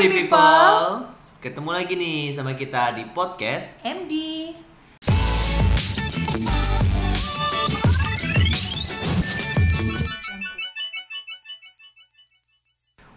MD People. Ketemu lagi nih sama kita di podcast. MD.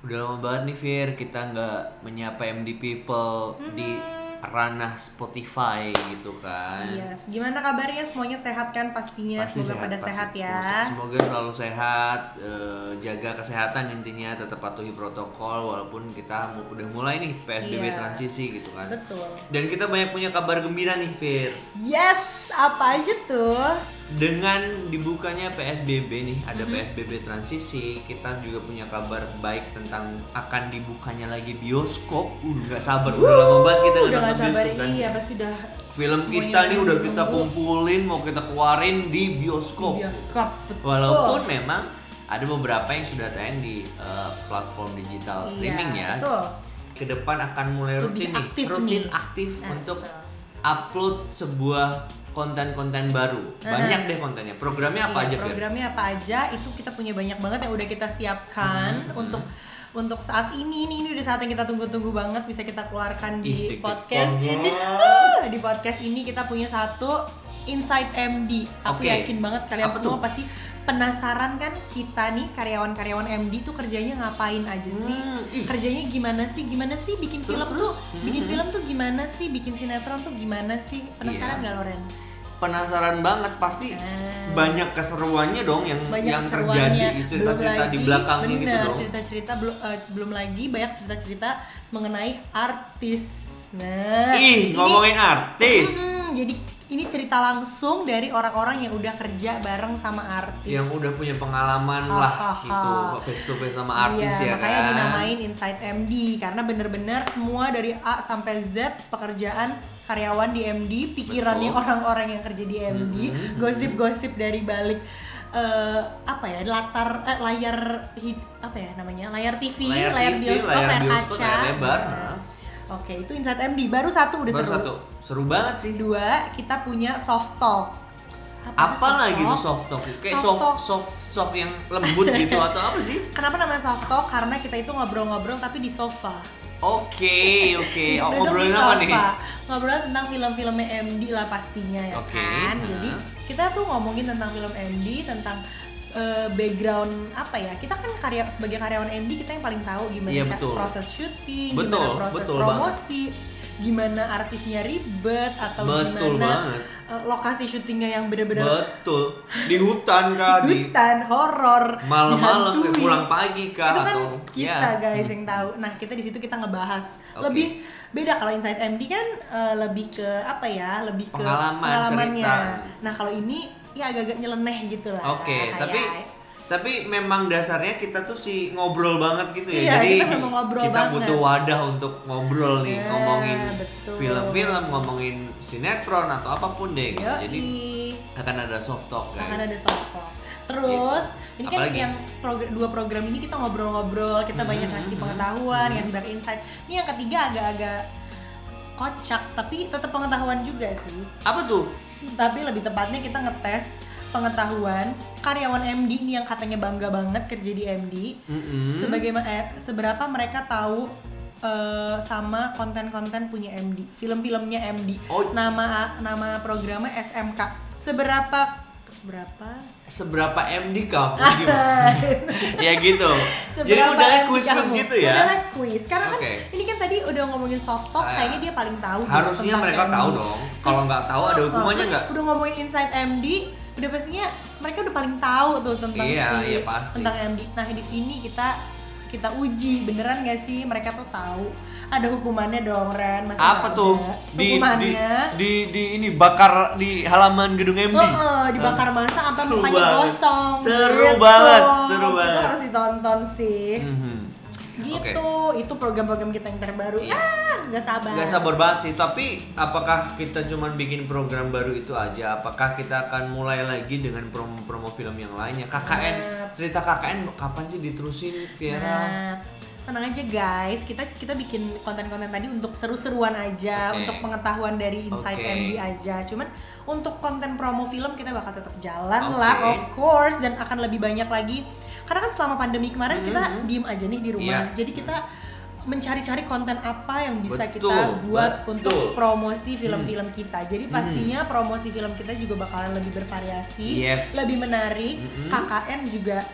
Udah lama banget nih Fir, kita nggak menyapa MD People di ranah Spotify gitu kan. Yes. Gimana kabarnya? Semuanya sehat kan pastinya? Semoga pada pasti. sehat ya. Semoga, selalu sehat, eh, jaga kesehatan intinya, tetap patuhi protokol walaupun kita udah mulai nih PSBB Iya. transisi gitu kan. Betul. Dan kita banyak punya kabar gembira nih Fir. Yes, apa aja tuh? Dengan dibukanya PSBB nih, ada Mm-hmm. PSBB transisi, kita juga punya kabar baik tentang akan dibukanya lagi bioskop. Uh, nggak sabar, udah lama banget kita Udah gak sabar bioskop kan. iya pasti udah Film kita nih udah kita nunggu kumpulin, mau kita keluarin di bioskop. di bioskop. Betul. Walaupun memang ada beberapa yang sudah tayang di uh, platform digital Iya, streaming ya. Betul. Ke depan akan mulai Lebih rutin nih, aktif rutin nih. aktif Nah, untuk betul. upload sebuah konten-konten baru. Banyak deh kontennya. Programnya apa Iya, aja, Fir? Programnya apa aja? Itu kita punya banyak banget yang udah kita siapkan Hmm, untuk untuk saat ini ini ini udah saat yang kita tunggu-tunggu banget bisa kita keluarkan Ih, di deg-degan podcast ini. Ah, di podcast ini kita punya satu Inside MD. Aku Oke. yakin banget kalian Apa semua tuh? pasti penasaran kan kita nih karyawan-karyawan MD tuh kerjanya ngapain aja sih? Hmm, ih. Kerjanya gimana sih? Gimana sih bikin Terus, film terus? tuh? Bikin Hmm. film tuh gimana sih? Bikin sinetron tuh gimana sih? Penasaran Iya. nggak Loren? Penasaran banget pasti Nah. banyak keseruannya dong yang banyak yang terjadi cerita-cerita di belakangnya lagi- gitu bener, dong. cerita-cerita belum eh, belum lagi banyak cerita-cerita mengenai artis nah Ih, ini- ngomongin artis. Hmm, jadi ini cerita langsung dari orang-orang yang udah kerja bareng sama artis yang udah punya pengalaman Ha, lah ha, ha. gitu face to face sama artis Iya, ya makanya kan. dinamain Inside MD karena bener-bener semua dari A sampai Z pekerjaan karyawan di MD, pikirannya orang-orang yang kerja di MD, Mhm. gosip-gosip dari balik eh, apa ya latar eh, layar hid- apa ya namanya layar TV, Layar layar, TV, bioskop, layar layar, bioskop, kaca. layar lebar. Nah, Oke, itu Inside MD baru satu udah Baru seru. satu, seru banget sih. Dua, kita punya soft talk. Apa lagi tuh talk? soft talk? Kayak Soft soft talk. soft soft yang lembut gitu atau apa sih? Kenapa namanya soft talk? Karena kita itu ngobrol-ngobrol tapi di sofa. Oke, oke. Oh, ngobrolin apa nih? Ngobrolin tentang film-filmnya MD lah pastinya ya Oke, kan. Jadi kita tuh ngomongin tentang film MD, tentang eh, background apa ya? Kita kan karya sebagai karyawan MD kita yang paling tahu gimana ca- betul. proses syuting, Betul, gimana proses betul promosi, gimana artisnya ribet atau Betul gimana banget. eh, lokasi syutingnya yang bener-bener Betul. Di hutan kah di hutan horor malam-malam dihantui. pulang pagi kah itu kan atau kita ya. guys yang tahu nah kita di situ kita ngebahas Oke. lebih beda kalau Inside MD kan eh, lebih ke apa ya lebih ke Pengalaman, pengalamannya cerita. nah kalau ini ya agak-agak nyeleneh gitu lah Oke, kayak- tapi tapi memang dasarnya kita tuh si ngobrol banget gitu ya. Iya, Jadi kita memang ngobrol kita banget. butuh wadah untuk ngobrol nih, Ya, ngomongin film-film, ngomongin sinetron atau apa pun deh gitu. Yoi. Jadi akan ada soft talk guys. akan ada soft talk terus ini kan Apalagi? yang progr- dua program ini kita ngobrol-ngobrol kita Mhm, banyak ngasih mhm, pengetahuan mhm. ngasih banyak insight ini yang ketiga agak-agak kocak tapi tetap pengetahuan juga sih Apa tuh? tapi lebih tepatnya kita ngetes pengetahuan karyawan MD ini yang katanya bangga banget kerja di MD Mm-mm. sebagaimana eh, seberapa mereka tahu eh, sama konten-konten punya MD film-filmnya MD Oh. nama nama programnya SMK seberapa seberapa Seberapa MD kamu gimana? ya gitu. Jadi Seberapa udah MD kuis-kuis gitu ya. Udah kuis. Karena kan Oke. ini kan tadi udah ngomongin soft talk, Ah. kayaknya dia paling tahu. gitu Harusnya mereka MD. tahu dong. Kalau nggak tahu ada Oh, hukumannya terus nggak? Udah ngomongin inside MD, udah pastinya mereka udah paling tahu tuh tentang Iya, si iya, pasti. tentang MD. Nah di sini kita kita uji beneran gak sih mereka tuh tahu ada hukumannya dong Ren Masa Apa tuh? ada? Di, di hukumannya di di ini bakar di halaman gedung MD. Oh, oh, dibakar masa sampai Seru mukanya gosong. Seru Gitu. banget, seru Itu banget. harus ditonton sih. Mhm. Gitu, itu program-program kita yang terbaru. Iya. Ah, nggak sabar. Gak sabar banget sih, tapi apakah kita cuman bikin program baru itu aja? Apakah kita akan mulai lagi dengan promo-promo film yang lainnya? KKN, Nah. cerita KKN kapan sih diterusin Viera? Nah, tenang aja guys, kita kita bikin konten-konten tadi untuk seru-seruan aja, Oke. untuk pengetahuan dari Inside Oke. MD aja. Cuman untuk konten promo film kita bakal tetap jalan Oke. lah, of course, dan akan lebih banyak lagi. Karena kan selama pandemi kemarin kita Mhm. diem aja nih di rumah, Iya. jadi kita mencari-cari konten apa yang bisa Betul, kita buat betul. untuk promosi film-film kita. Jadi Hmm. pastinya promosi film kita juga bakalan lebih bervariasi, Yes. lebih menarik. Mm-mm. KKN juga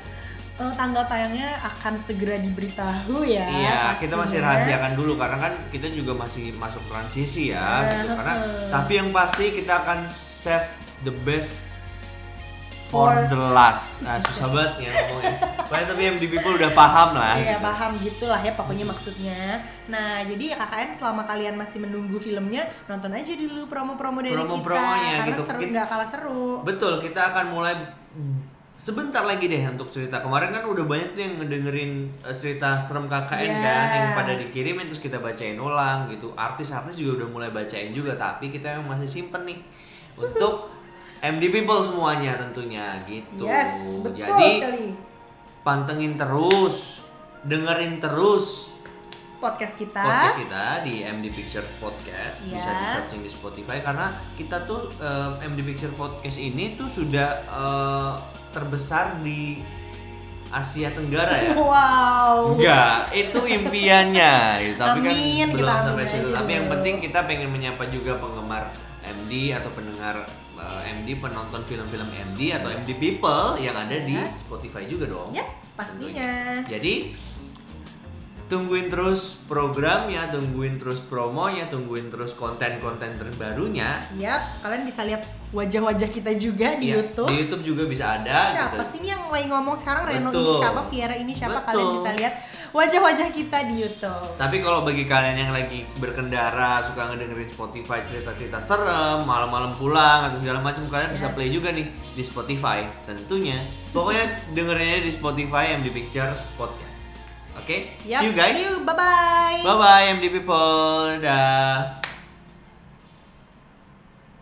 eh, tanggal tayangnya akan segera diberitahu ya. Iya, kita masih pastinya. rahasiakan dulu karena kan kita juga masih masuk transisi ya, Nah, gitu. Karena heeh. tapi yang pasti kita akan save the best for, For- the last. Nah, susah banget ya ngomongnya. Pokoknya tapi MD people udah paham lah. Iya gitu. paham gitulah ya pokoknya maksudnya. Nah jadi ya KKN selama kalian masih menunggu filmnya nonton aja dulu promo-promo dari Promo-promonya kita karena gitu. seru Kita- nggak kalah seru. Betul, kita akan mulai sebentar lagi deh untuk cerita. Kemarin kan udah banyak tuh yang ngedengerin uh, cerita serem KKN Iya. kan yang pada dikirimin terus kita bacain ulang gitu. Artis-artis juga udah mulai bacain juga tapi kita yang masih simpen nih untuk MD people semuanya tentunya gitu. Yes betul Jadi sekali. pantengin terus, dengerin terus Podcast kita. podcast kita di MD Picture Podcast Iya. bisa di searching di Spotify karena kita tuh eh, MD Picture Podcast ini tuh sudah eh, terbesar di Asia Tenggara ya. Wow. Enggak, itu impiannya gitu. Tapi Amin, kan belum sampai situ. Tapi yang penting kita pengen menyapa juga penggemar MD atau pendengar eh, MD, penonton film-film MD atau MD people yang ada di Ya. Spotify juga dong. Ya pastinya. Jadi tungguin terus programnya, tungguin terus promonya, tungguin terus konten-konten terbarunya. Yap, kalian bisa lihat wajah-wajah kita juga di Iya, YouTube. Di YouTube juga bisa ada. Siapa gitu. sih ini yang lagi ngomong sekarang Reno ini Betul. siapa, Viera ini siapa? Betul. Kalian bisa lihat wajah-wajah kita di YouTube. Tapi kalau bagi kalian yang lagi berkendara, suka ngedengerin Spotify cerita-cerita serem, malam-malam pulang atau segala macam, kalian bisa Yes. play juga nih di Spotify tentunya. Pokoknya dengerinnya di Spotify MD Pictures Podcast. Oke? Yap, See you guys. See you, bye-bye. Bye bye MD people. Dah.